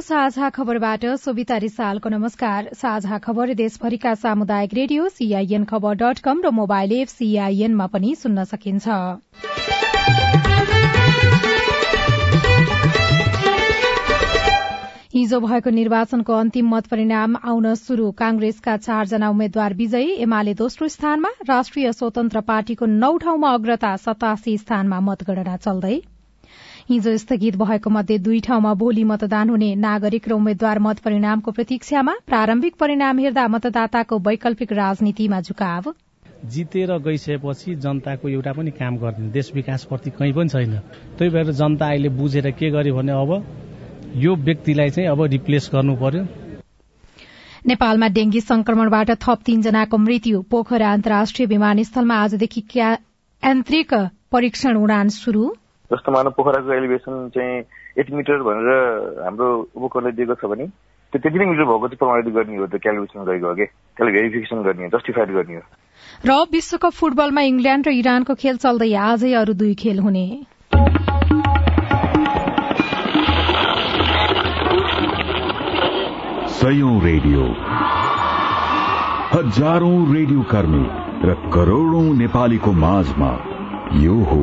साझा खबरबाट सोभिता रिसालको नमस्कार। साझा खबर देशभरिका सामुदायिक रेडियो सीआईएन खबर डट कम र मोबाइल एप सीआईएनमा पनि सुन्न सकिन्छ। हिजो भएको निर्वाचनको अन्तिम मत परिणाम आउन शुरू कांग्रेसका चारजना उम्मेद्वार विजयी एमाले दोस्रो स्थानमा राष्ट्रिय स्वतन्त्र पार्टीको नौ ठाउँमा अग्रता सतासी स्थानमा मतगणना चल्दै हिजो स्थगित भएको मध्ये दुई ठाउँमा भोलि मतदान हुने नागरिक र उम्मेद्वार मत परिणामको प्रतीक्षामा प्रारम्भिक परिणाम हेर्दा मतदाताको वैकल्पिक राजनीतिमा झुकाव। जितेर गइसकेपछि जनताको एउटा पनि काम गर्ने देश विकासप्रति कहीँ पनि छैन। त्यही भएर जनता अहिले बुझेर के गर्यो भने अब यो व्यक्तिलाई चाहिँ अब रिप्लेस गर्नु पर्यो। नेपालमा डेंगी संक्रमणबाट थप तीनजनाको मृत्यु। पोखरा अन्तर्राष्ट्रिय विमानस्थलमा आजदेखि यान्त्रिक परीक्षण उडान शुरू जस्तो मानव पोखराको एलिभेसन चाहिँ एट मिटर भनेर हाम्रो उपकरणले दिएको छ भने त्यो त्यति नै मिटर भएको चाहिँ प्रमाणित गर्ने हो त्यो क्यालकुलेसन गरेको हो कि? त्यसलाई भेरिफिकेसन गर्ने हो जस्टिफाइड गर्ने हो। र विश्वकप फुटबलमा इङ्ल्याण्ड र इरानको खेल चल्दै आजै अरू दुई खेल हुने। सयौं रेडियो। हजारौं रेडियो कर्मी र करोड़ौं नेपालीको माझमा यो हो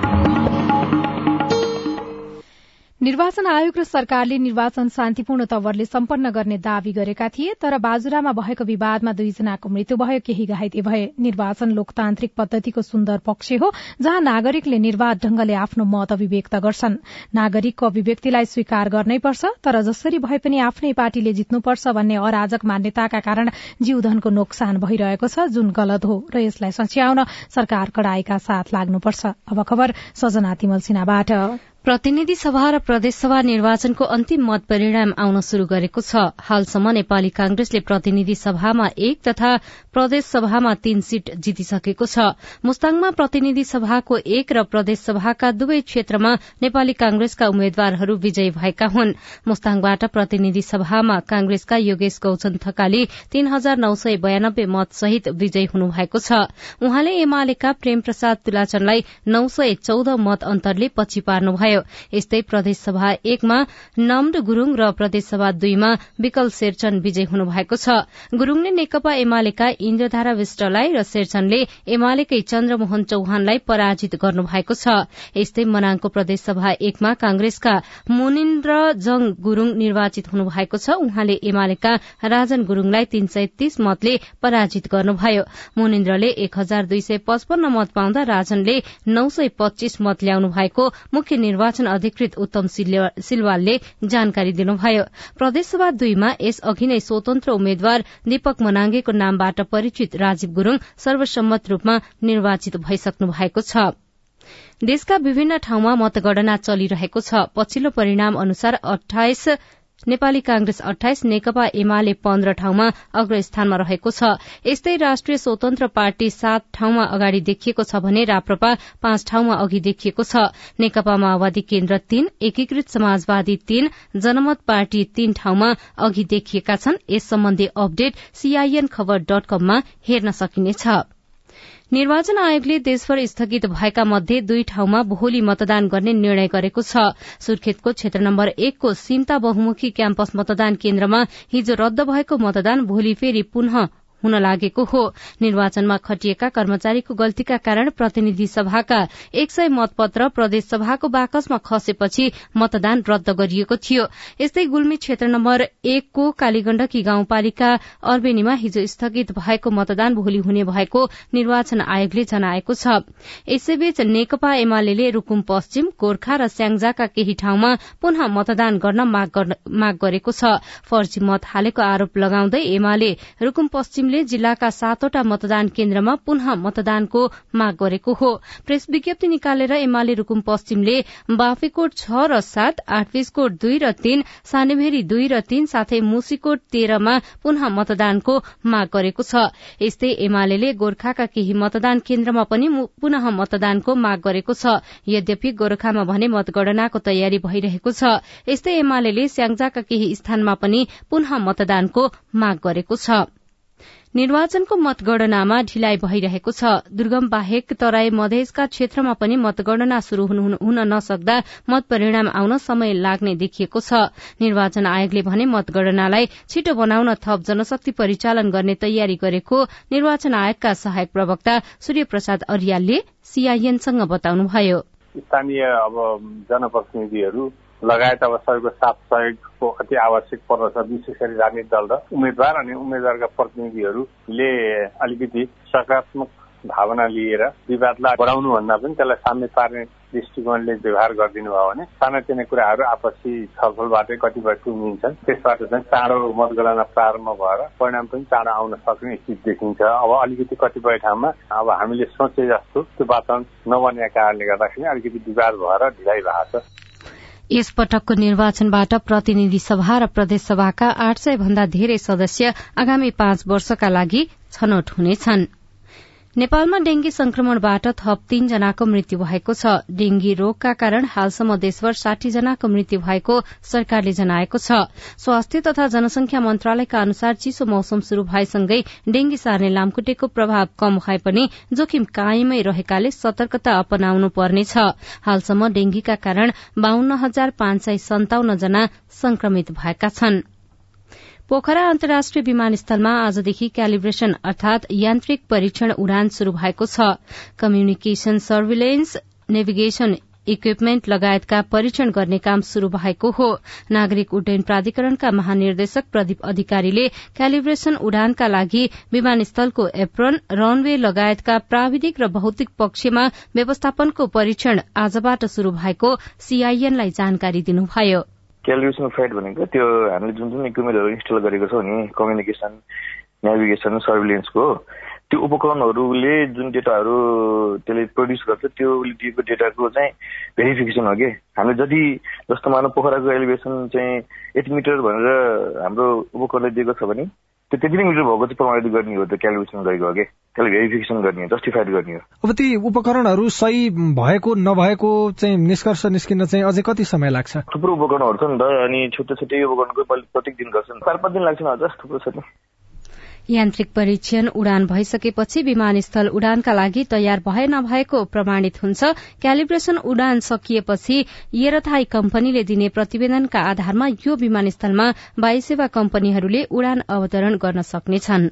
निर्वाचन आयोग र सरकारले निर्वाचन शान्तिपूर्ण तवरले सम्पन्न गर्ने दावी गरेका थिए तर बाजुरामा भएको विवादमा दुईजनाको मृत्यु भयो केही घाइते भए। निर्वाचन लोकतान्त्रिक पद्धतिको सुन्दर पक्ष हो जहाँ नागरिकले निर्वाध ढंगले आफ्नो मत अभिव्यक्त गर्छन्। नागरिकको अभिव्यक्तिलाई स्वीकार गर्नैपर्छ तर जसरी भए पनि आफ्नै पार्टीले जित्नुपर्छ भन्ने अराजक मान्यताका कारण जीवधनको नोक्सान भइरहेको छ जुन गलत हो र यसलाई सच्याउन सरकार कड़ाईका साथ लाग्नुपर्छ। प्रतिनिधि सभा र प्रदेशसभा निर्वाचनको अन्तिम मत परिणाम आउन शुरू गरेको छ। हालसम्म नेपाली कांग्रेसले प्रतिनिधि सभामा एक तथा प्रदेश सभामा तीन सीट जितिसकेको छ। मुस्ताङमा प्रतिनिधि सभाको एक र प्रदेश सभाका दुवै क्षेत्रमा नेपाली कांग्रेसका उम्मेद्वारहरू विजयी भएका हुन्। मुस्ताङबाट प्रतिनिधि सभामा कांग्रेसका योगेश गौचन थकाली तीन हजार नौ सय बयानब्बे मत सहित विजयी हुनुभएको छ। उहाँले एमालेका प्रेम प्रसाद तुलाचनलाई नौ सय चौध मत अन्तरले पछि पार्नुभयो। भयो। यस्तै प्रदेशसभा एकमा नम्ड गुरूङ र प्रदेशसभा दुईमा विकल शेरचन विजय हुनुभएको छ। गुरूङले नेकपा एमालेका इन्द्रधारा विष्टलाई र शेरचनले एमालेकै चन्द्रमोहन चौहानलाई पराजित गर्नुभएको छ। यस्तै मनाङको प्रदेशसभा एकमा कांग्रेसका मुनिन्द्र जङ गुरूङ निर्वाचित हुनुभएको छ। उहाँले एमालेका राजन गुरूङलाई तीन सय तीस मतले पराजित गर्नुभयो। मुनिन्द्रले एक हजार दुई सय पचपन्न मत पाउँदा राजनले नौ सय पच्चीस मत ल्याउनु भएको मुख्य निर्वाचन अधिकृत उत्तम सिलवालले जानकारी दिनुभयो। प्रदेशसभा दुईमा यस अघि नै स्वतन्त्र उम्मेद्वार दीपक मनाङ्गेको नामबाट परिचित राजीव गुरूङ सर्वसम्मत रूपमा निर्वाचित भइसक्नु भएको छ। देशका विभिन्न ठाउँमा मतगणना चलिरहेको छ। पछिल्लो परिणाम अनुसार अठाइस नेपाली कांग्रेस अठाइस नेकपा एमाले पन्ध्र ठाउँमा अग्रस्थानमा रहेको छ। यस्तै राष्ट्रिय स्वतन्त्र पार्टी सात ठाउँमा अगाडि देखिएको छ भने राप्रपा पाँच ठाउँमा अघि देखिएको छ। नेकपा माओवादी केन्द्र तीन एकीकृत समाजवादी तीन जनमत पार्टी तीन ठाउँमा अघि देखिएका छन्। यस सम्बन्धी अपडेट सीआईएन खबर डट कममा हेर्न सकिनेछ। निर्वाचन आयोगले देशभर स्थगित भएका मध्ये दुई ठाउँमा भोलि मतदान गर्ने निर्णय गरेको छ। सुर्खेतको क्षेत्र नम्बर एकको सिन्ता बहुमुखी क्याम्पस मतदान केन्द्रमा हिजो रद्द भएको मतदान भोलि फेरि पुनः हुन लागेको हो। निर्वाचनमा खटिएका कर्मचारीको गल्तीका कारण प्रतिनिधि सभाका एक सय मतपत्र प्रदेश सभाको बाकसमा खसेपछि मतदान रद्द गरिएको थियो। यस्तै गुल्मी क्षेत्र नम्बर एकको कालीगण्डकी गाउँपालिका अर्बेनीमा हिजो स्थगित भएको मतदान भोलि हुने भएको निर्वाचन आयोगले जनाएको छ। यसैबीच नेकपा एमाले रूकुम पश्चिम गोर्खा र स्याङ्जाका केही ठाउँमा पुनः मतदान गर्न माग गरेको छ। फर्जी मत हालेको आरोप लगाउँदै एमाले रूकुम पश्चिमले जिल्लाका सातवटा मतदान केन्द्रमा पुनः मतदानको माग गरेको हो। प्रेस विज्ञप्ति निकालेर एमाले रूकुम पश्चिमले बाफीकोट छ र सात आठबीसकोट दुई र तीन सानेभेरी दुई र तीन साथै मुसीकोट तेह्रमा पुनः मतदानको माग गरेको छ। यस्तै एमाले गोर्खाका केही मतदान केन्द्रमा पनि पुनः मतदानको माग गरेको छ। यद्यपि गोर्खामा भने मतगणनाको तयारी भइरहेको छ। यस्तै एमाले स्याङ्जाका केही स्थानमा पनि पुनः मतदानको माग गरेको छ। निर्वाचनको मतगणनामा ढिलाइ भइरहेको छ। दुर्गम बाहेक तराई मधेसका क्षेत्रमा पनि मतगणना शुरू हुन नसक्दा मत परिणाम आउन समय लाग्ने देखिएको छ। निर्वाचन आयोगले भने मतगणनालाई छिटो बनाउन थप जनशक्ति परिचालन गर्ने तयारी गरेको निर्वाचन आयोगका सहायक प्रवक्ता सूर्य प्रसाद अरियालले सीआईएनसँग बताउनुभयो। स्थानीय अब जनप्रतिनिधिहरू लगायत अब सबैको साथ सहयोगको अति आवश्यक पर्दछ विशेष गरी राजनीतिक दल र उम्मेद्वार अनि उम्मेद्वारका प्रतिनिधिहरूले अलिकति सकारात्मक भावना लिएर विवादलाई बढाउनु भन्दा पनि त्यसलाई सामने पार्ने दृष्टिकोणले व्यवहार गरिदिनु भयो भने सानातिना कुराहरू आपसी छलफलबाटै कतिपय टुङ्गिन्छन्। त्यसबाट चाहिँ चाँडो मतगणना प्रारम्भ भएर परिणाम पनि चाँडो आउन सक्ने स्थिति देखिन्छ। अब अलिकति कतिपय ठाउँमा अब हामीले सोचे जस्तो त्यो वातावरण नबनेका कारणले गर्दाखेरि अलिकति विवाद भएर ढिलाइ भएको छ। यस पटकको निर्वाचनबाट प्रतिनिधि सभा र प्रदेश सभाका आठ सय भन्दा धेरै सदस्य आगामी पाँच वर्षका लागि छनौट हुनेछन्। नेपालमा डेंगी संक्रमणबाट थप तीन जनाको मृत्यु भएको छ। डेंगी रोगका कारण हालसम्म देशभर साठी जनाको मृत्यु भएको सरकारले जनाएको छ। स्वास्थ्य तथा जनसंख्या मन्त्रालयका अनुसार चिसो मौसम शुरू भएसँगै डेंगी सार्ने लामखुट्टेको प्रभाव कम भए पनि जोखिम कायमै रहेकाले सतर्कता अपनाउनु पर्नेछ। हालसम्म डेंगीका कारण बाहन्न हजार पाँच सय सन्ताउन्न जना संक्रमित भएका छनृ। पोखरा अन्तर्राष्ट्रिय विमानस्थलमा आजदेखि क्यालिब्रेशन अर्थात यान्त्रिक परीक्षण उडान शुरू भएको छ। कम्युनिकेशन सर्भिलेन्स नेभिगेशन इक्विपमेन्ट लगायतका परीक्षण गर्ने काम शुरू भएको हो। नागरिक उड्डयन प्राधिकरणका महानिर्देशक प्रदीप अधिकारीले क्यालिब्रेशन उडानका लागि विमानस्थलको एप्रोन रनवे लगायतका प्राविधिक र भौतिक पक्षमा व्यवस्थापनको परीक्षण आजबाट शुरू भएको सीआईएनलाई जानकारी दिनुभयो। क्यालकुलेसन फ्लाइट भनेको त्यो हामीले जुन जुन इक्विपमेन्टहरू इन्स्टल गरेको छौँ नि कम्युनिकेसन नेभिगेसन सर्भिलेन्सको त्यो उपकरणहरूले जुन डेटाहरू त्यसले प्रड्युस गर्छ त्यो दिएको डेटाको चाहिँ भेरिफिकेसन हो कि? हामीले जति जस्तो मानव पोखराको एलिभेसन चाहिँ एट मिटर भनेर हाम्रो उपकरणले दिएको छ भने त्यो त्यति नै मिटर भएको चाहिँ प्रमाणित गर्ने हो त्यो क्यालकुलेसन गरेको हो कि? त्यसलाई भेरिफिकेसन गर्ने हो जस्टिफाइड गर्ने हो। अब ती उपकरणहरू सही भएको नभएको चाहिँ निष्कर्ष निस्किन चाहिँ अझै कति समय लाग्छ? थुप्रो उपकरणहरू छ नि त अनि छुट्टै छुट्टै उपकरणको प्रत्येक दिन गर्छ चार पाँच दिन लाग्छ हजुर थुप्रो छ नि। यान्त्रिक परीक्षण उडान भइसकेपछि विमानस्थल उडानका लागि तयार भए नभएको प्रमाणित हुन्छ। क्यालिब्रेशन उडान सकिएपछि येरथाई कम्पनीले दिने प्रतिवेदनका आधारमा यो विमानस्थलमा वायुसेवा कम्पनीहरूले उडान अवतरण गर्न सक्नेछन्।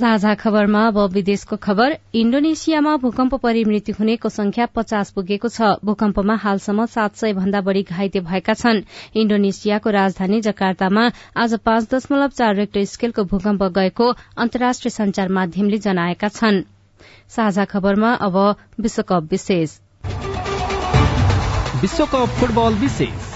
साझा खबरमा अब विदेशको खबर। इण्डोनेसियामा भूकम्प परि मृत्यु हुनेको संख्या पचास पुगेको छ। भूकम्पमा हालसम्म सात सय भन्दा बढ़ी घाइते भएका छन्। इण्डोनेसियाको राजधानी जकार्तामा आज पाँच दशमलव चार रेक्टर स्केलको भूकम्प गएको अन्तर्राष्ट्रिय संचार माध्यमले जनाएका छन्। साझा खबरमा अब विश्वकप विशेष। विश्वकप फुटबल विशेष।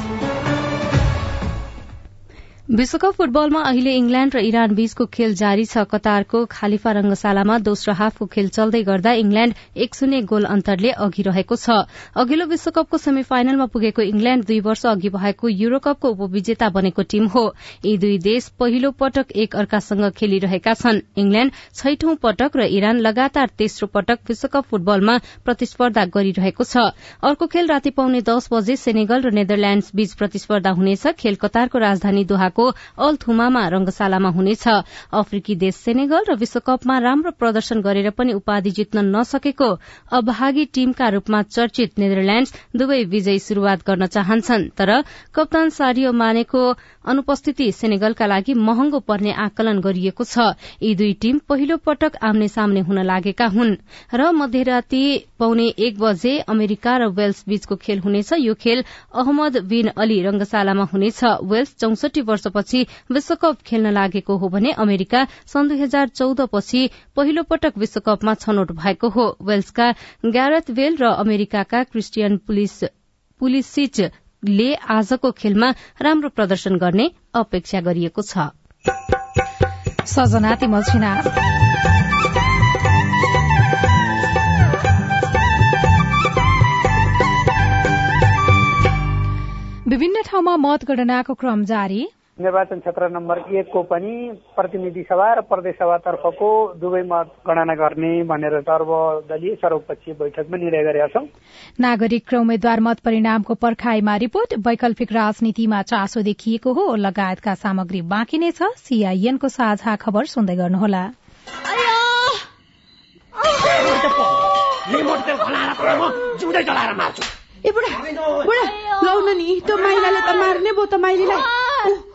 विश्वकप फुटबलमा अहिले इङ्ल्याण्ड र इरान बीचको खेल जारी छ। कतारको खालिफा रंगशालामा दोस्रो हाफको खेल चल्दै गर्दा इङ्ल्याण्ड एक शून्य गोल अन्तरले अघि रहेको छ। अघिल्लो विश्वकपको सेमी फाइनलमा पुगेको इङ्ल्याण्ड दुई वर्ष अघि भएको युरोकपको उपविजेता बनेको टीम हो। यी दुई देश पहिलो पटक एक अर्कासँग खेलिरहेका छन्। इङ्ल्याण्ड छैठौं पटक र इरान लगातार तेस्रो पटक विश्वकप फुटबलमा प्रतिस्पर्धा गरिरहेको छ। अर्को खेल राति पाउने दस बजे सेनेगल र नेदरल्याण्ड्स बीच प्रतिस्पर्धा हुनेछ। खेल कतारको राजधानी दोहा अफ्रिकाको अल्थुमामा रंगशालामा हुनेछ। अफ्रिकी देश सेनेगल र विश्वकपमा राम्रो प्रदर्शन गरेर पनि उपाधि जित्न नसकेको अभागी टीमका रूपमा चर्चित नेदरल्याण्ड दुवै विजयी शुरूआत गर्न चाहन्छन्। तर कप्तान सारियो मानेको अनुपस्थिति सेनेगलका लागि महँगो पर्ने आकलन गरिएको छ। यी दुई टीम पहिलो पटक आम्ने सामने हुन लागेका हुन् र मध्यराती पौने एक बजे अमेरिका र वेल्स बीचको खेल हुनेछ। यो खेल अहमद बिन अली रंगशालामा हुनेछ। वेल्स चौसठी वर्षपछि विश्वकप खेल्न लागेको हो भने अमेरिका सन् दुई हजार चौध पछि पहिलो पटक विश्वकपमा छनौट भएको हो। वेल्सका ग्यारथ वेल र अमेरिकाका क्रिस्टियन पुलिसिच ले आजको खेलमा राम्रो प्रदर्शन गर्ने अपेक्षा गरिएको छ। विभिन्न ठाउँमा मतगणनाको क्रम जारी। निर्वाचन क्षेत्र नम्बर एकको पनि प्रतिनिधि सभा र प्रदेश सभातर्फको दुवै मत गणना गर्ने भनेर सर्वदलीय सर्वपक्षीय बैठकमा निर्णय गरेका छौं। नागरिक र उम्मेद्वार मत परिणामको पर्खाईमा रिपोर्ट वैकल्पिक राजनीतिमा चासो देखिएको हो लगायतका सामग्री बाँकी नै छ सीआईएनको साझा खबर सुन्दै गर्नुहोला। ए बुढा बुढा! लौ नि त्यो माइलाले त मार्ने भयो त माइलीलाई।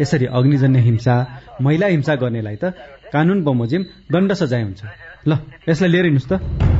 यसरी अग्निजन्य हिंसा महिला हिंसा गर्नेलाई त कानून बमोजिम दण्ड सजाय हुन्छ। ल यसलाई लिएर हिँड्नुहोस् त।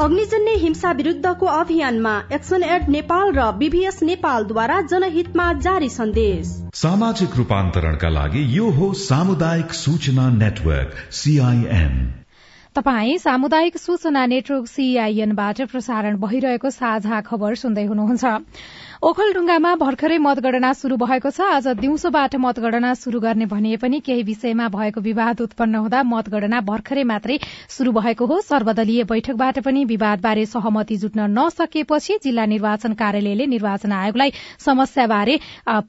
अग्निजन्य हिंसा विरूद्धको अभियानमा एक्सन एड नेपाल र बीभीएस नेपालद्वारा जनहितमा जारी सन्देश। सामाजिक रूपान्तरणका लागि यो हो सामुदायिक सूचना नेटवर्क सीआईएन तपाई सामुदायिक सूचना नेटवर्क सीआईएनबाट प्रसारण भइरहेको साझा खबर सुन्दै हुनुहुन्छ। ओखलढुङ्गामा भर्खरै मतगणना शुरू भएको छ। आज दिउँसोबाट मतगणना शुरू गर्ने भनिए पनि केही विषयमा भएको विवाद उत्पन्न हुँदा मतगणना भर्खरै मात्रै शुरू भएको हो। सर्वदलीय बैठकबाट पनि विवादबारे सहमति जुट्न नसकेपछि जिल्ला निर्वाचन कार्यालयले निर्वाचन आयोगलाई समस्याबारे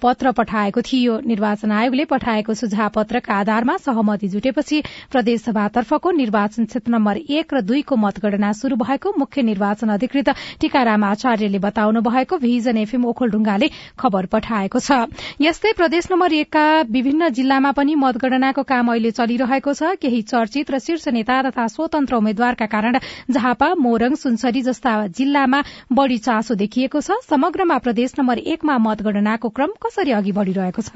पत्र पठाएको थियो। निर्वाचन आयोगले पठाएको सुझाव पत्रका आधारमा सहमति जुटेपछि प्रदेशसभातर्फको निर्वाचन क्षेत्र नम्बर एक र दुईको मतगणना शुरू भएको मुख्य निर्वाचन अधिकृत टीकाराम आचार्यले बताउनु भएको भिजन एफएम ओखलढुङ्गाले खबर पठाएको छ। यस्तै प्रदेश नम्बर एकका विभिन्न जिल्लामा पनि मतगणनाको काम अहिले चलिरहेको छ। केही चर्चित र शीर्ष नेता तथा स्वतन्त्र उम्मेद्वारका कारण झापा मोरङ सुनसरी जस्ता जिल्लामा बढ़ी चासो देखिएको छ। समग्रमा प्रदेश नम्बर एकमा मतगणनाको क्रम कसरी अघि बढ़िरहेको छ?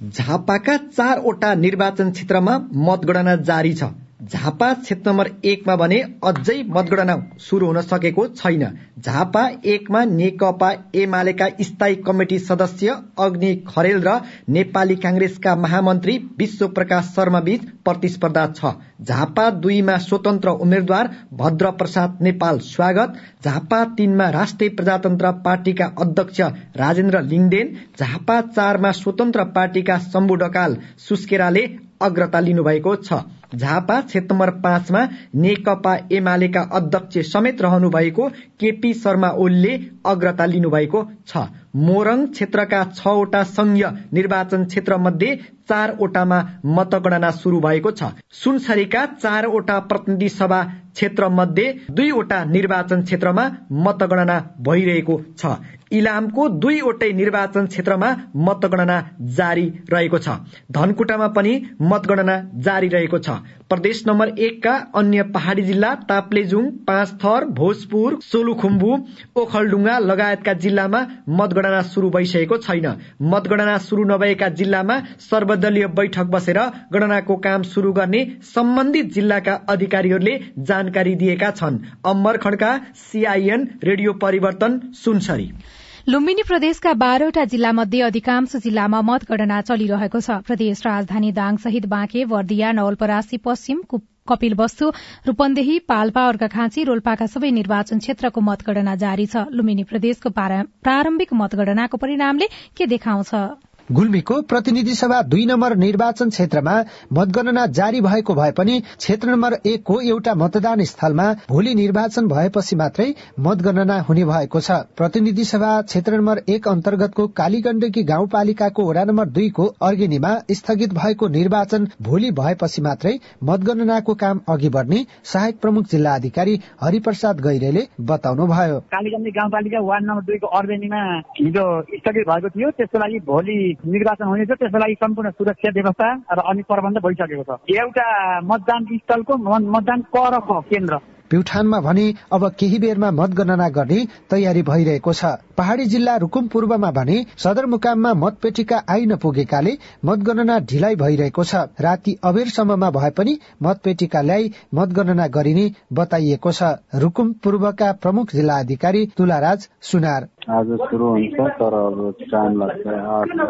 झापाका चारवटा निर्वाचन क्षेत्रमा मतगणना जारी छ। झापा क्षेत्र नम्बर एकमा भने अझै मतगणना शुरू हुन सकेको छैन। झापा एकमा नेकपा एमालेका स्थायी कमिटी सदस्य अग्नि खरेल र नेपाली कांग्रेसका महामन्त्री विश्व प्रकाश शर्मा बीच प्रतिस्पर्धा छ। झापा दुईमा स्वतन्त्र उम्मेद्वार भद्र प्रसाद नेपाल स्वागत। झापा तीनमा राष्ट्रिय प्रजातन्त्र पार्टीका अध्यक्ष राजेन्द्र लिङदेन झापा चारमा स्वतन्त्र पार्टीका शम्भु ढकाल सुस्केराले अग्रता लिनुभएको छ। झापा क्षेत्र नम्बर पाँचमा नेकपा एमालेका अध्यक्ष समेत रहनु भएको केपी शर्मा ओलीले अग्रता लिनुभएको छ। मोरङ क्षेत्रका छवटा संघीय निर्वाचन क्षेत्र मध्ये चारवटामा मतगणना शुरू भएको छ। सुनसरीका चारवटा प्रतिनिधि सभा क्षेत्र मध्ये दुईवटा निर्वाचन क्षेत्रमा मतगणना भइरहेको छ। इलामको दुईवटै निर्वाचन क्षेत्रमा मतगणना जारी रहेको छ। धनकुटामा पनि मतगणना जारी रहेको छ। प्रदेश नम्बर एकका अन्य पहाड़ी जिल्ला ताप्लेजुङ पाँच थर भोजपुर सोलुखुम्बु ओखलडुङ्गा लगायतका जिल्लामा मतगणना शुरू भइसकेको छैन। मतगणना शुरू नभएका जिल्लामा सर्वदलीय बैठक बसेर गणनाको काम शुरू गर्ने सम्बन्धित जिल्लाका अधिकारीहरूले जानकारी दिएका छन्। अम्बर सीआईएन रेडियो परिवर्तन सुनसरी। लुम्बिनी प्रदेशका बाह्रवटा जिल्ला मध्ये अधिकांश जिल्लामा मतगणना चलिरहेको छ। प्रदेश राजधानी दाङ सहित बाँके वर्दिया नवलपरासी पश्चिम कपिल वस्तु रूपन्देही पाल्पा अर्घाखाँची रोल्पाका सबै निर्वाचन क्षेत्रको मतगणना जारी छ। लुम्बिनी प्रदेशको प्रारम्भिक मतगणनाको परिणामले के देखाउँछ? गुल्मीको प्रतिनिधि सभा दुई नम्बर निर्वाचन क्षेत्रमा मतगणना जारी भएको भए पनि क्षेत्र नम्बर एकको एउटा मतदान स्थलमा भोलि निर्वाचन भएपछि मात्रै मतगणना हुने भएको छ। प्रतिनिधि सभा क्षेत्र नम्बर एक अन्तर्गतको कालीगण्डकी गाउँपालिकाको वडा नम्बर दुईको अर्गेनीमा स्थगित भएको निर्वाचन भोलि भएपछि मात्रै मतगणनाको काम अघि बढ्ने सहायक प्रमुख जिल्ला अधिकारी हरिप्रसाद गैरेले बताउनुभयो। कालीगण्डी गाउँपालिका वार्ड नम्बर दुईको अर्गेनीमा हिजो स्थगित भएको थियो। त्यसको भोलि निर्वाचन हुनेछ त्यसको लागि सम्पूर्ण सुरक्षा व्यवस्था र अन्य प्रबन्ध भइसकेको छ। एउटा मतदान स्थलको मतदान परको केन्द्र। प्युठानमा भने अब केही बेरमा मतगणना गर्ने तयारी भइरहेको छ। पहाड़ी जिल्ला रुकुम पूर्वमा भने सदरमुकाममा मतपेटिका आइ नपुगेकाले मतगणना ढिलाइ भइरहेको छ। राति अबेरसम्ममा भए पनि मतपेटिका ल्याई मतगणना गरिने बताइएको छ। रुकुम पूर्वका प्रमुख जिल्ला अधिकारी तुलाराज सुनार। आज सुरु हुन्छ तर अब टाइम लाग्छ।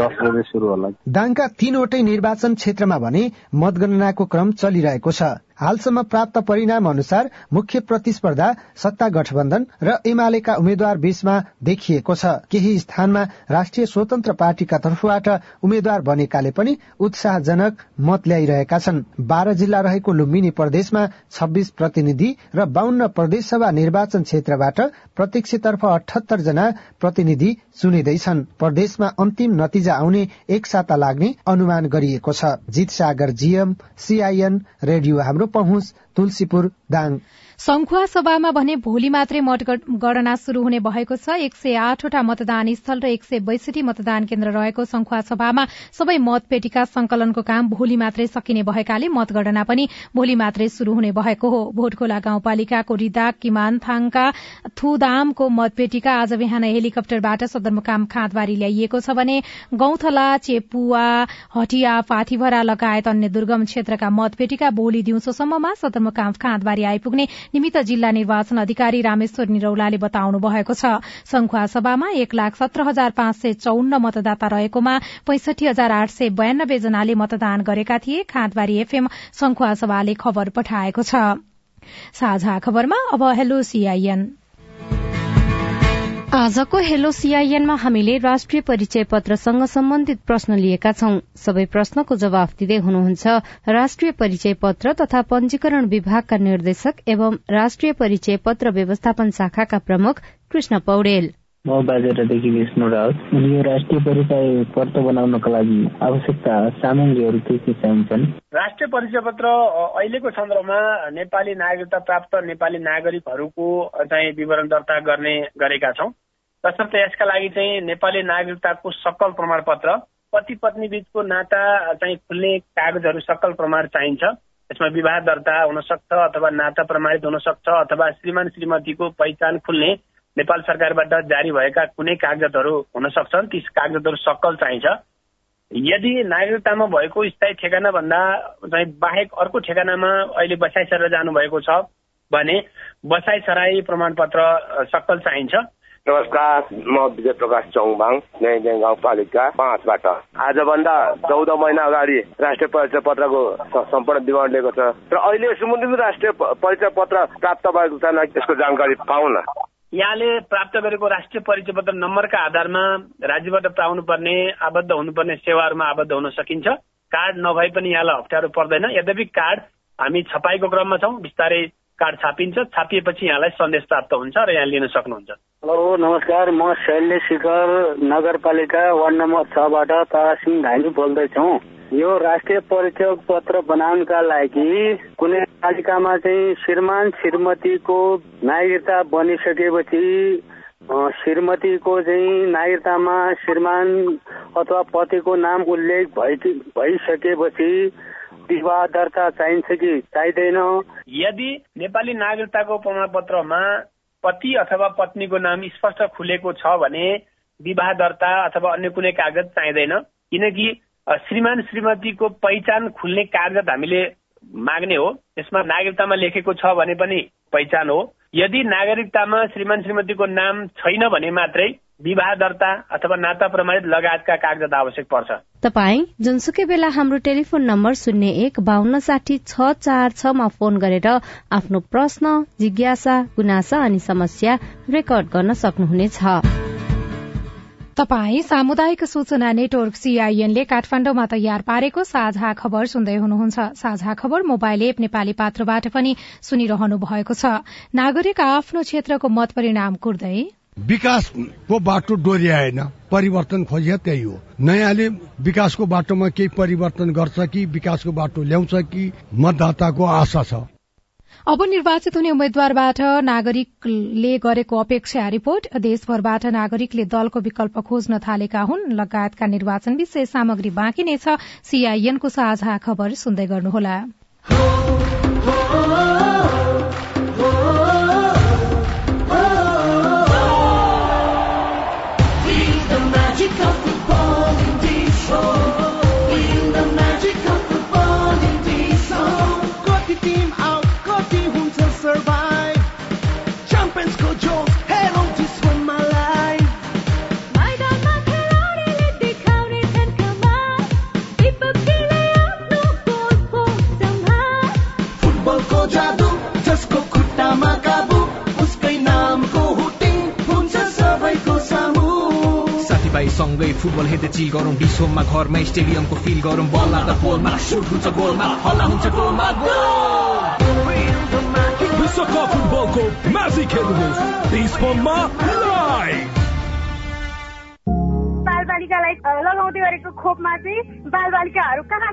दस बजे सुरु होला। दाङका तीनवटै निर्वाचन क्षेत्रमा भने मतगणनाको क्रम चलिरहेको छ। हालसम्म प्राप्त परिणाम अनुसार मुख्य प्रतिस्पर्धा सत्ता गठबन्धन र एमालेका उम्मेद्वार बीचमा देखिएको छ। केही स्थानमा राष्ट्रिय स्वतन्त्र पार्टीका तर्फबाट उम्मेद्वार बनेकाले पनि उत्साहजनक मत ल्याइरहेका छन्। बाह्र जिल्ला रहेको लुम्बिनी प्रदेशमा छब्बीस प्रतिनिधि र बाहन्न प्रदेशसभा निर्वाचन क्षेत्रबाट प्रत्यक्षतर्फ अठहत्तर जना प्रतिनिधि चुनिँदैछन्। प्रदेशमा अन्तिम नतिजा आउने एक साता लाग्ने अनुमान गरिएको छ। जित सागर जीएम सीआईएन रेडियो हाम्रो पहुँच तुलसीपुर दाङ संखुवा सभामा भने भोलि मात्रै मतगणना शुरू हुने भएको छ। एक सय आठवटा मतदान स्थल र एक सय बैसठी मतदान केन्द्र रहेको संखुवा सभामा सबै मतपेटिका संकलनको काम भोलि मात्रै सकिने भएकाले मतगणना पनि भोलि मात्रै शुरू हुने भएको हो। भोटखोला गाउँपालिकाको रिदाक किमानथाङका थुदामको मतपेटिका आज बिहान हेलिकप्टरबाट सदरमुकाम खाँदबारी ल्याइएको छ भने गौथला चेपुवा हटिया पाथीभरा लगायत अन्य दुर्गम क्षेत्रका मतपेटिका भोलि दिउँसोसम्ममा सदरमुकाम खाँदबारी आइपुग्ने निमित्त जिल्ला निर्वाचन अधिकारी रामेश्वर निरौलाले बताउनु भएको छ संखुवा सभामा एक लाख सत्र हजार पाँच सय चौन्न मतदाता रहेकोमा पैंसठी हजार आठ सय बयानब्बे जनाले मतदान गरेका थिए। खाँदबारी एफएम संखुवा सभाले खबर पठाएको छ। आजको हेलो सीआईएनमा हामीले राष्ट्रिय परिचय पत्रसँग सम्बन्धित प्रश्न लिएका छौं। सबै प्रश्नको जवाफ दिँदै हुनुहुन्छ राष्ट्रिय परिचय पत्र तथा पञ्जीकरण विभागका निर्देशक एवं राष्ट्रिय परिचय पत्र व्यवस्थापन शाखाका प्रमुख कृष्ण पौडेल। म बाजेरादेखि विष्णु राउत। यो राष्ट्रिय परिचय पत्र बनाउनको लागि आवश्यकता सामग्रीहरू के के चाहिन्छन्? राष्ट्रिय परिचय पत्र अहिलेको सन्दर्भमा नेपाली नागरिकता प्राप्त नेपाली नागरिकहरूको चाहिँ विवरण दर्ता गर्ने गरेका छौँ। तसर्थ यसका लागि चाहिँ नेपाली नागरिकताको सकल प्रमाणपत्र पति पत्नी बीचको नाता चाहिँ खुल्ने कागजहरू सकल प्रमाण चाहिन्छ। यसमा विवाह दर्ता हुन सक्छ अथवा नाता प्रमाणित हुन सक्छ अथवा श्रीमान श्रीमतीको पहिचान खुल्ने नेपाल सरकारबाट जारी भएका कुनै कागजातहरू हुन सक्छन् ती कागजातहरू सकल चाहिन्छ। यदि नागरिकतामा भएको स्थायी ठेगाना भन्दा चाहिँ बाहेक अर्को ठेगानामा अहिले बसाइ सरेर जानुभएको छ भने बसाइ सराई प्रमाणपत्र सकल चाहिन्छ। नमस्कार म विजय प्रकाश चौबाङ नयाँ गाउँपालिका पाँचबाट। आजभन्दा चौध महिना अगाडि राष्ट्रिय परिचय पत्रको सम्पूर्ण विवरण लिएको छ। र अहिले सुमुन्द्री राष्ट्रिय परिचय पत्र प्राप्त भएको छैन यसको जानकारी पाउन। यहाँले प्राप्त गरेको राष्ट्रिय परिचय पत्र नम्बरका आधारमा राज्यबाट पाउनु पर्ने आबद्ध हुनुपर्ने सेवाहरूमा आबद्ध हुन सकिन्छ। कार्ड नभए पनि यहाँलाई अप्ठ्यारो पर्दैन। यद्यपि कार्ड हामी छपाईको क्रममा छौँ बिस्तारै कार्ड छापिन्छ। छापिएपछि यहाँलाई सन्देश प्राप्त हुन्छ र यहाँ लिन सक्नुहुन्छ। हेलो नमस्कार। म शैल्य शिखर नगरपालिका वार्ड नम्बर छबाट तारासिंह घानी बोल्दैछु। यो राष्ट्रिय परिचय पत्र बनाउनका लागि कुनै पालिकामा चाहिँ श्रीमान श्रीमतीको नागरिकता बनिसकेपछि श्रीमतीको चाहिँ नागरिकतामा श्रीमान अथवा पतिको नाम उल्लेख भइसकेपछि विवाह दर्ता चाहिन्छ कि चाहिँदैन? यदि नेपाली नागरिकताको प्रमाणपत्रमा पति अथवा पत्नीको नाम स्पष्ट खुलेको छ भने विवाह दर्ता अथवा अन्य कुनै कागज चाहिँदैन। किनकि श्रीमान श्रीमतीको पहिचान खुल्ने कागज हामीले माग्ने हो यसमा नागरिकतामा लेखेको छ भने पनि पहिचान हो। यदि नागरिकतामा श्रीमान श्रीमतीको नाम छैन भने मात्रै विवाह दर्ता अथवा नाता प्रमाणित लगायतका कागजात आवश्यक पर्छ। तपाई जुनसुकै बेला हाम्रो टेलिफोन नम्बर शून्य एक बान्न साठी छ चार छमा फोन गरेर आफ्नो प्रश्न जिज्ञासा गुनासा अनि समस्या रेकर्ड गर्न सक्नुहुनेछ। तपाई सामुदायिक सूचना नेटवर्क सीआईएनले काठमाण्डुमा तयार पारेको साझा खबर सुन्दै हुनुहुन्छ। साझा खबर मोबाइल एप नेपाली पात्रबाट पनि सुनिरहनु भएको छ। नागरिक आफ्नो क्षेत्रको मत परिणाम कुर्दै। विकासको बाटो डोर्याएन परिवर्तन खोजिया त्यही हो। नयाँले विकासको बाटोमा केही परिवर्तन गर्छ कि विकासको बाटो ल्याउँछ कि मतदाताको आशा छ। अब निर्वाचित हुने उम्मेद्वारबाट नागरिकले गरेको अपेक्षा रिपोर्ट। देशभरबाट नागरिकले दलको विकल्प खोज्न थालेका हुन्। लगायतका निर्वाचन विषय सामग्री बाँकी नै छ। सीआईएनको साझा खबर सुन्दै गर्नुहोला। चिल गरौँ डिसोममा घरमा स्टेडियमको फिल गरौँ। बल लाग्दा पोलमा सुट हुन्छ गोलमा हल्ला हुन्छ गोलमा विश्वकप फुटबलको म्याजिक हेर्नुहोस्। डिसोममा लाइभ बालबालिकालाई लगाउँदै गरेको खोपमा चाहिँ बालबालिकाहरू कहाँ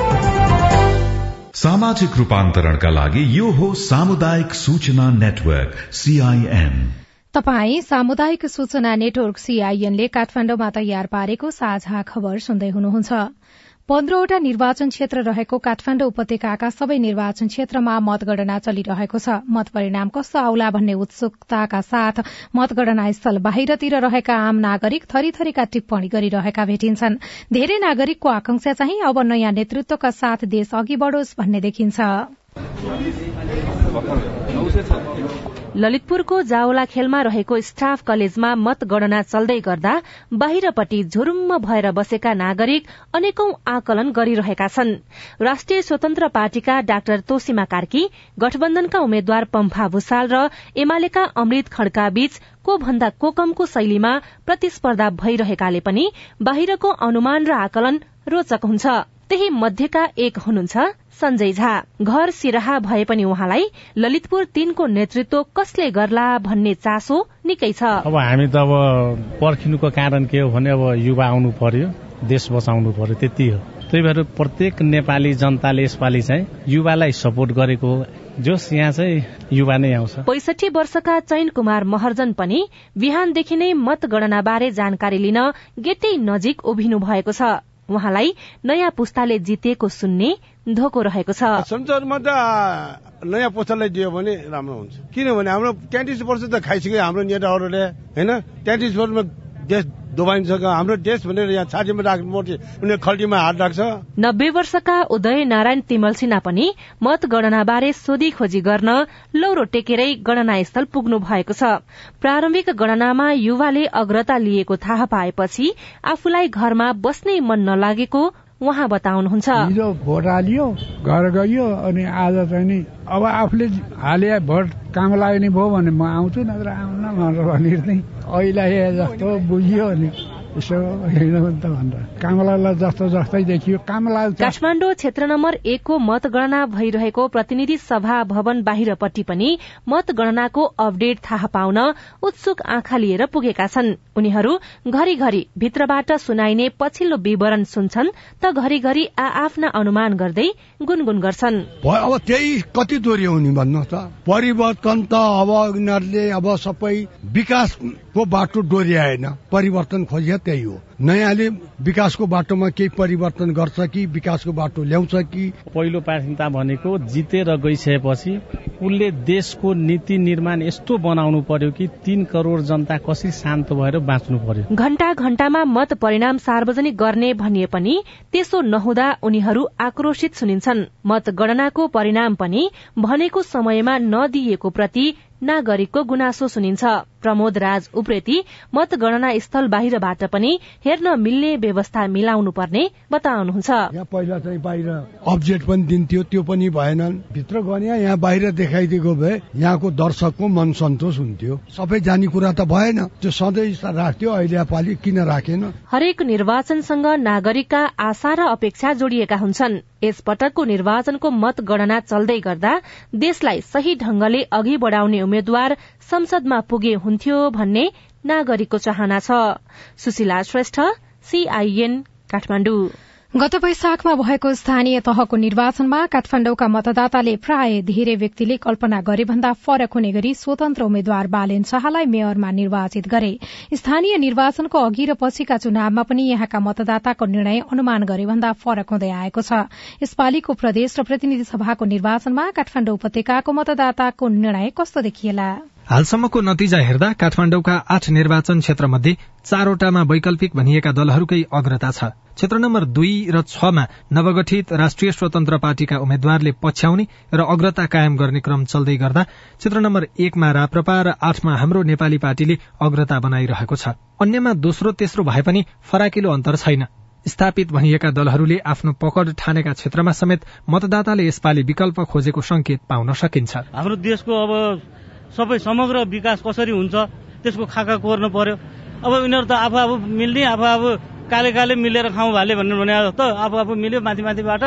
सामाजिक रूपान्तरणका लागि यो हो सामुदायिक सूचना नेटवर्क सीआईएन तपाई सामुदायिक सूचना नेटवर्क सीआईएनले काठमाण्डुमा तयार पारेको साझा खबर सुन्दै हुनुहुन्छ। पन्ध्रवटा निर्वाचन क्षेत्र रहेको काठमाण्डु उपत्यकाका सबै निर्वाचन क्षेत्रमा मतगणना चलिरहेको छ। मत परिणाम कस्तो आउला भन्ने उत्सुकताका साथ मतगणना स्थल बाहिरतिर रहेका आम नागरिक थरीथरीका टिप्पणी गरिरहेका भेटिन्छन्। धेरै नागरिकको आकांक्षा चाहिँ अब नयाँ नेतृत्वका साथ देश अघि बढ़ोस् भन्ने देखिन्छ। ललितपुरको जावला खेलमा रहेको स्टाफ कलेजमा मतगणना चल्दै गर्दा बाहिरपट्टि झुरुम्म भएर बसेका नागरिक अनेकौं आकलन गरिरहेका छन्। राष्ट्रिय स्वतन्त्र पार्टीका डाक्टर तोसिमा कार्की गठबन्धनका उम्मेद्वार पम्फा भूषाल र एमालेका अमृत खड्का बीच को भन्दा को कमको शैलीमा प्रतिस्पर्धा भइरहेकाले पनि बाहिरको अनुमान र आकलन रोचक हुन्छ। त्यही मध्येका एक हुनुहुन्छ सञ्जय झा घर सिराहा भए पनि उहाँलाई ललितपुर तीनको नेतृत्व कसले गर्ला भन्ने चासो निकै छ। अब हामी त अब पर्खिनुको कारण के हो भने अब युवा आउनु पर्यो देश बचाउनु पर्यो त्यति हो। त्यही भएर प्रत्येक नेपाली जनताले यसपालि चाहिँ युवालाई सपोर्ट गरेको जोस यहाँ चाहिँ युवा नै आउँछ। पैसठी वर्षका चैन कुमार महर्जन पनि बिहानदेखि नै मतगणना बारे जानकारी लिन गेटै नजिक उभिनु भएको छ। उहाँलाई नयाँ पुस्ताले जितेको सुन्ने धोको रहेको छ। संसदमा त नयाँ पुस्तालाई दियो भने राम्रो हुन्छ। किनभने हाम्रो तेत्तिस वर्ष त खाइसक्यो हाम्रो नेताहरूले होइन? तेत्तिस वर्षमा देश डुबाइन्छ हाम्रो देश भनेर यहाँ छातीमा राख्नु उनीहरू खल्टीमा हात राख्छ नब्बे वर्षका उदय नारायण तिमल सिन्हा पनि मतगणना बारे सोधी खोजी गर्न लौरो टेकेरै गणना स्थल पुग्नु भएको छ। प्रारम्भिक गणनामा युवाले अग्रता लिएको थाहा पाएपछि आफूलाई घरमा बस्नै मन नलागेको उहाँ बताउनुहुन्छ। हिजो भोट हालियो घर गइयो अनि आज चाहिँ नि अब आफूले हाले भोट काम लाग्ने भयो भने म आउँछु नत्र आउन भनेर भनेर चाहिँ अहिले जस्तो बुझियो भने यसो भने त भनेर। कामलालाई जस्तो जस्तै देखियो। कामला काठमाडौँ क्षेत्र नम्बर एकको मतगणना भइरहेको प्रतिनिधि सभा भवन बाहिरपट्टि पनि मतगणनाको अपडेट थाहा पाउन उत्सुक आँखा लिएर पुगेका छन्। उनीहरू घरिघरि भित्रबाट सुनाइने पछिल्लो विवरण सुन्छन् त घरिघरि आ आफ्ना अनुमान गर्दै गुनगुन गर्छन्। अब त्यही कति दोहोऱ्याउने भन्नुहोस् त। परिवर्तन त अब यिनीहरूले अब सबै विकासको बाटो डोर्याएन परिवर्तन खोजिया त्यही हो। नयाँले विकासको बाटोमा केही परिवर्तन गर्छ कि विकासको बाटो ल्याउँछ कि? पहिलो प्राथमिकता भनेको जितेर गइसकेपछि उसले देशको नीति निर्माण यस्तो बनाउनु पर्यो कि तीन करोड़ जनता कसरी शान्त भएर बाँच्नु पर्यो। घण्टा घण्टामा मत परिणाम सार्वजनिक गर्ने भनिए पनि त्यसो नहुँदा उनीहरू आक्रोशित सुनिन्छन्। मतगणनाको परिणाम पनि भनेको समयमा नदिइएको प्रति नागरिकको गुनासो सुनिन्छ। प्रमोद राज उप्रेती मतगणना स्थल बाहिरबाट पनि हेर्न मिल्ने व्यवस्था मिलाउनु पर्ने बताउनुहुन्छ पहिला चाहिँ बाहिर अब्जेक्ट पनि दिन्थ्यो त्यो पनि भएन। भित्र गने यहाँ बाहिर देखाइदिएको भए यहाँको दर्शकको मन सन्तोष हुन्थ्यो। सबै जाने कुरा त भएन। त्यो सधैँ राख्थ्यो अहिले पालि किन राखेन? हरेक निर्वाचनसँग नागरिकका आशा र अपेक्षा जोडिएका हुन्छन्। यस पटकको निर्वाचनको मतगणना चल्दै गर्दा देशलाई सही ढंगले अघि बढ़ाउने उम्मेद्वार संसदमा पुगे हुन्थ्यो भन्ने नागरिकको चाहना छ। सुशीला श्रेष्ठ सीआईएन काठमाडौँ। गत वैशाखमा भएको स्थानीय तहको निर्वाचनमा काठमाण्डुका मतदाताले प्राय धेरै व्यक्तिले कल्पना गरे भन्दा फरक हुने गरी स्वतन्त्र उम्मेद्वार बालेन शाहलाई मेयरमा निर्वाचित गरे। स्थानीय निर्वाचनको अघि र पछिका चुनावमा पनि यहाँका मतदाताको निर्णय अनुमान गरे भन्दा फरक हुँदै आएको छ। यसपालिको प्रदेश र प्रतिनिधि सभाको निर्वाचनमा काठमाण्डु उपत्यकाको मतदाताको निर्णय कस्तो देखिएला? हालसम्मको नतिजा हेर्दा काठमाण्डुका आठ निर्वाचन क्षेत्र मध्ये चारवटामा वैकल्पिक भनिएका दलहरूकै अग्रता छ। क्षेत्र नम्बर दुई र छमा नवगठित राष्ट्रिय स्वतन्त्र पार्टीका उम्मेद्वारले पछ्याउने र अग्रता कायम गर्ने क्रम चल्दै गर्दा क्षेत्र नम्बर एकमा राप्रपा र आठमा हाम्रो नेपाली पार्टीले अग्रता बनाइरहेको छ। अन्यमा दोस्रो तेस्रो भए पनि फराकिलो अन्तर छैन। स्थापित भनिएका दलहरूले आफ्नो पकड ठानेका क्षेत्रमा समेत मतदाताले यसपालि विकल्प खोजेको संकेत पाउन सकिन्छ। हाम्रो देशको अब सबै समग्र विकास कसरी हुन्छ त्यसको खाका कोर्नु पर्यो। अब यिनीहरू त आफू आफू मिल्ने आफू आफू काले काले मिलेर खाउँ भाले भन्ने भने जस्तो आफू आफू मिल्यो माथि माथिबाट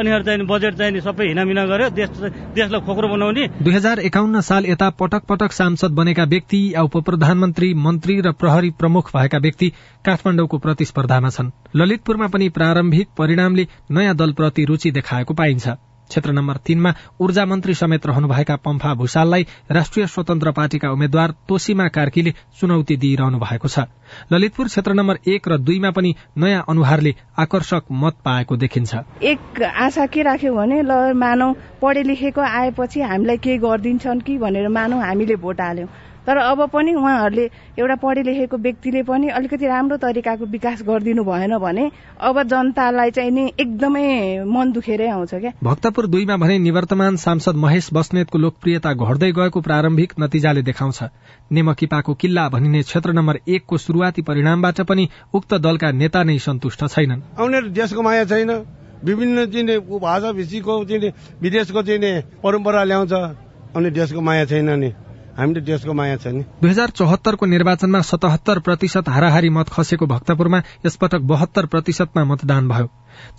अनिहरू चाहिँ बजेट चाहिँ सबै हिनामिना गर्यो देश देशलाई खोक्रो बनाउने। दुई हजार एकाउन्न साल यता पटक पटक सांसद बनेका व्यक्ति या उप प्रधानमन्त्री मन्त्री र प्रहरी प्रमुख भएका व्यक्ति काठमाडौँको प्रतिस्पर्धामा छन्। ललितपुरमा पनि प्रारम्भिक परिणामले नयाँ दलप्रति रुचि देखाएको पाइन्छ। क्षेत्र नम्बर तीनमा ऊर्जा मन्त्री समेत रहनुभएका पम्फा भूषाललाई राष्ट्रिय स्वतन्त्र पार्टीका उम्मेद्वार तोसीमा कार्कीले चुनौती दिइरहनु भएको छ। ललितपुर क्षेत्र नम्बर एक र दुईमा पनि नयाँ अनुहारले आकर्षक मत पाएको देखिन्छ। एक आशा के राख्यो भने ल मानौ पढे लेखेको आएपछि हामीलाई के गरिदिन्छन् कि भनेर मानौ हामीले भोट हाल्यौं। तर अब पनि उहाँहरूले एउटा पढे लेखेको व्यक्तिले पनि अलिकति राम्रो तरिकाको विकास गरिदिनु भएन भने अब जनतालाई चाहिँ नि एकदमै मन दुखेरै आउँछ क्या। भक्तपुर दुईमा भने निवर्तमान सांसद महेश बस्नेतको लोकप्रियता घट्दै गएको प्रारम्भिक नतिजाले देखाउँछ। नेमकिपाको किल्ला भनिने क्षेत्र नम्बर एकको शुरूआती परिणामबाट पनि उक्त दलका नेता नै सन्तुष्ट छैनन्। देशको माया छैन। विभिन्न चाहिँ भाषा भिसीको चाहिँ विदेशको चाहिँ परम्परा ल्याउँछ। अनि देशको माया छैन नि। हामीले देशको माया छ नि। दुई हजार चौहत्तरको निर्वाचनमा सतहत्तर प्रतिशत हाराहारी मत खसेको भक्तपुरमा यसपटक बहत्तर प्रतिशतमा मतदान भयो।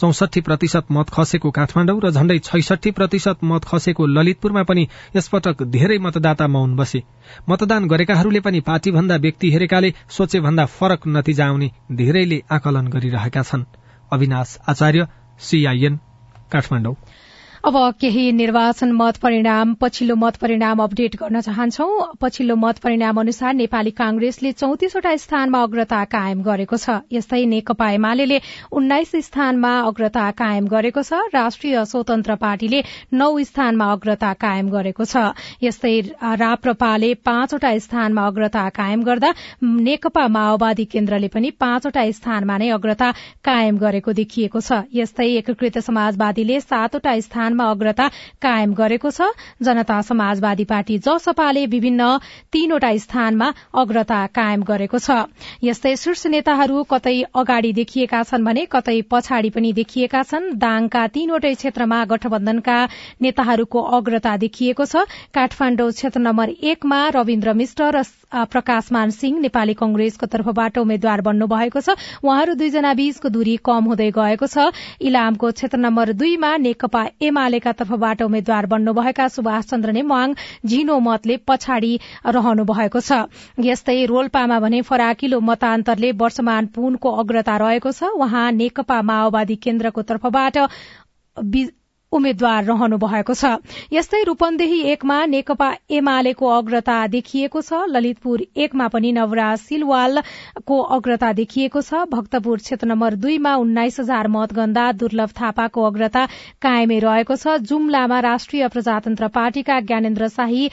चौसठी प्रतिशत मत खसेको काठमाडौँ र झण्डै छैसठी प्रतिशत मत खसेको ललितपुरमा पनि यसपटक धेरै मतदाता मौन बसे। मतदान गरेकाहरूले पनि पार्टी भन्दा व्यक्ति हेरेकाले सोचे भन्दा फरक नतिजा आउने धेरैले आकलन गरिरहेका छन्। अविनाश आचार्य सीआईएन काठमाडौँ। अब केही निर्वाचन मत परिणाम पछिल्लो मत परिणाम अपडेट गर्न चाहन्छौ। पछिल्लो मत परिणाम अनुसार नेपाली कांग्रेसले चौतिसवटा स्थानमा अग्रता कायम गरेको छ। यस्तै नेकपा एमाले उन्नाइस स्थानमा अग्रता कायम गरेको छ। राष्ट्रिय स्वतन्त्र पार्टीले नौ स्थानमा अग्रता कायम गरेको छ। यस्तै राप्रपाले पाँचवटा स्थानमा अग्रता कायम गर्दा नेकपा माओवादी केन्द्रले पनि पाँचवटा स्थानमा नै अग्रता कायम गरेको देखिएको छ। यस्तै एकीकृत समाजवादीले सातवटा स्थानमा अग्रता कायम गरेको छ। जनता समाजवादी पार्टी जसपाले विभिन्न तीनवटा स्थानमा अग्रता कायम गरेको छ। यस्तै शीर्ष नेताहरू कतै अगाडि देखिएका छन् भने कतै पछाडि पनि देखिएका छन्। दाङका तीनवटै क्षेत्रमा गठबन्धनका नेताहरूको अग्रता देखिएको छ। काठमाण्डु क्षेत्र नम्बर एकमा रविन्द्र मिश्र र प्रकाशमान सिंह नेपाली कंग्रेसको तर्फबाट उम्मेद्वार बन्नु भएको छ। उहाँहरू दुईजना बीचको दूरी कम हुँदै गएको छ। इलामको क्षेत्र नम्बर दुईमा नेकपा एमालेका तर्फबाट उम्मेद्वार बन्नुभएका सुभाष चन्द्र नेमाङ झिनो मतले पछाडि रहनु भएको छ। यस्तै रोल्पामा भने फराकिलो मतान्तरले वर्षमान पुनको अग्रता रहेको छ। उहाँ नेकपा माओवादी केन्द्रको तर्फबाट उम्मेद्वार रहनु भएको छ। यस्तै रूपन्देही एकमा नेकपा एमालेको अग्रता देखिएको छ। ललितपुर एकमा पनि नवराज सिलवालको अग्रता देखिएको छ। भक्तपुर क्षेत्र नम्बर दुईमा उन्नाइस हजार मतगन्दा दुर्लभ थापाको अग्रता कायमै रहेको छ। जुम्लामा राष्ट्रिय प्रजातन्त्र पार्टीका ज्ञानेन्द्र शाही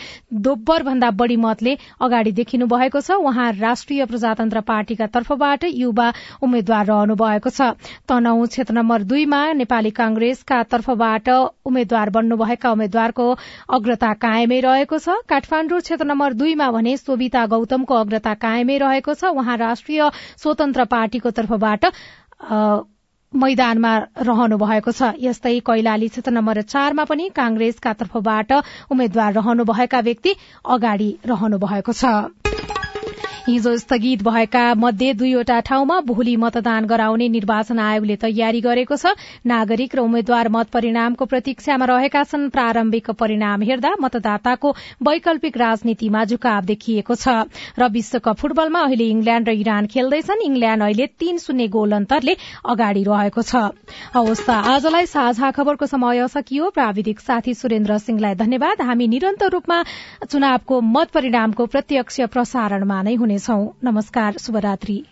दोब्बर भन्दा बढ़ी मतले अगाडि देखिनु भएको छ। उहाँ राष्ट्रिय प्रजातन्त्र पार्टीका तर्फबाट युवा उम्मेद्वार रहनु भएको छ। तनहु क्षेत्र नम्बर दुईमा नेपाली कांग्रेसका तर्फबाट बाट उम्मेद्वार बन्नुभएका उम्मेद्वारको अग्रता कायमै रहेको छ। काठमाण्डु क्षेत्र नम्बर दुईमा भने सोभिता गौतमको अग्रता कायमै रहेको छ। उहाँ राष्ट्रिय स्वतन्त्र पार्टीको तर्फबाट मैदानमा रहनु भएको छ। यस्तै कैलाली क्षेत्र नम्बर चारमा पनि कांग्रेसका तर्फबाट उम्मेद्वार रहनुभएका व्यक्ति अगाडि रहनु भएको छ। हिजो स्थगित भएका मध्ये दुईवटा ठाउँमा भोलि मतदान गराउने निर्वाचन आयोगले तयारी गरेको छ। नागरिक र उम्मेद्वार मत परिणामको प्रतीक्षामा रहेका छन्। प्रारम्भिक परिणाम हेर्दा मतदाताको वैकल्पिक राजनीतिमा झुकाव देखिएको छ। र विश्वकप फुटबलमा अहिले इङ्ल्याण्ड र इरान खेल्दैछन्। इङ्ल्याण्ड अहिले तीन शून्य गोल अन्तरले अगाडि रहेको छ। आजलाई साझा खबरको समय सकियो। प्राविधिक साथी सुरेन्द्र सिंहलाई धन्यवाद। हामी निरन्तर रूपमा चुनावको मत परिणामको प्रत्यक्ष प्रसारणमा नै हुने गर्नेछौ नमस्कार शुभरात्री।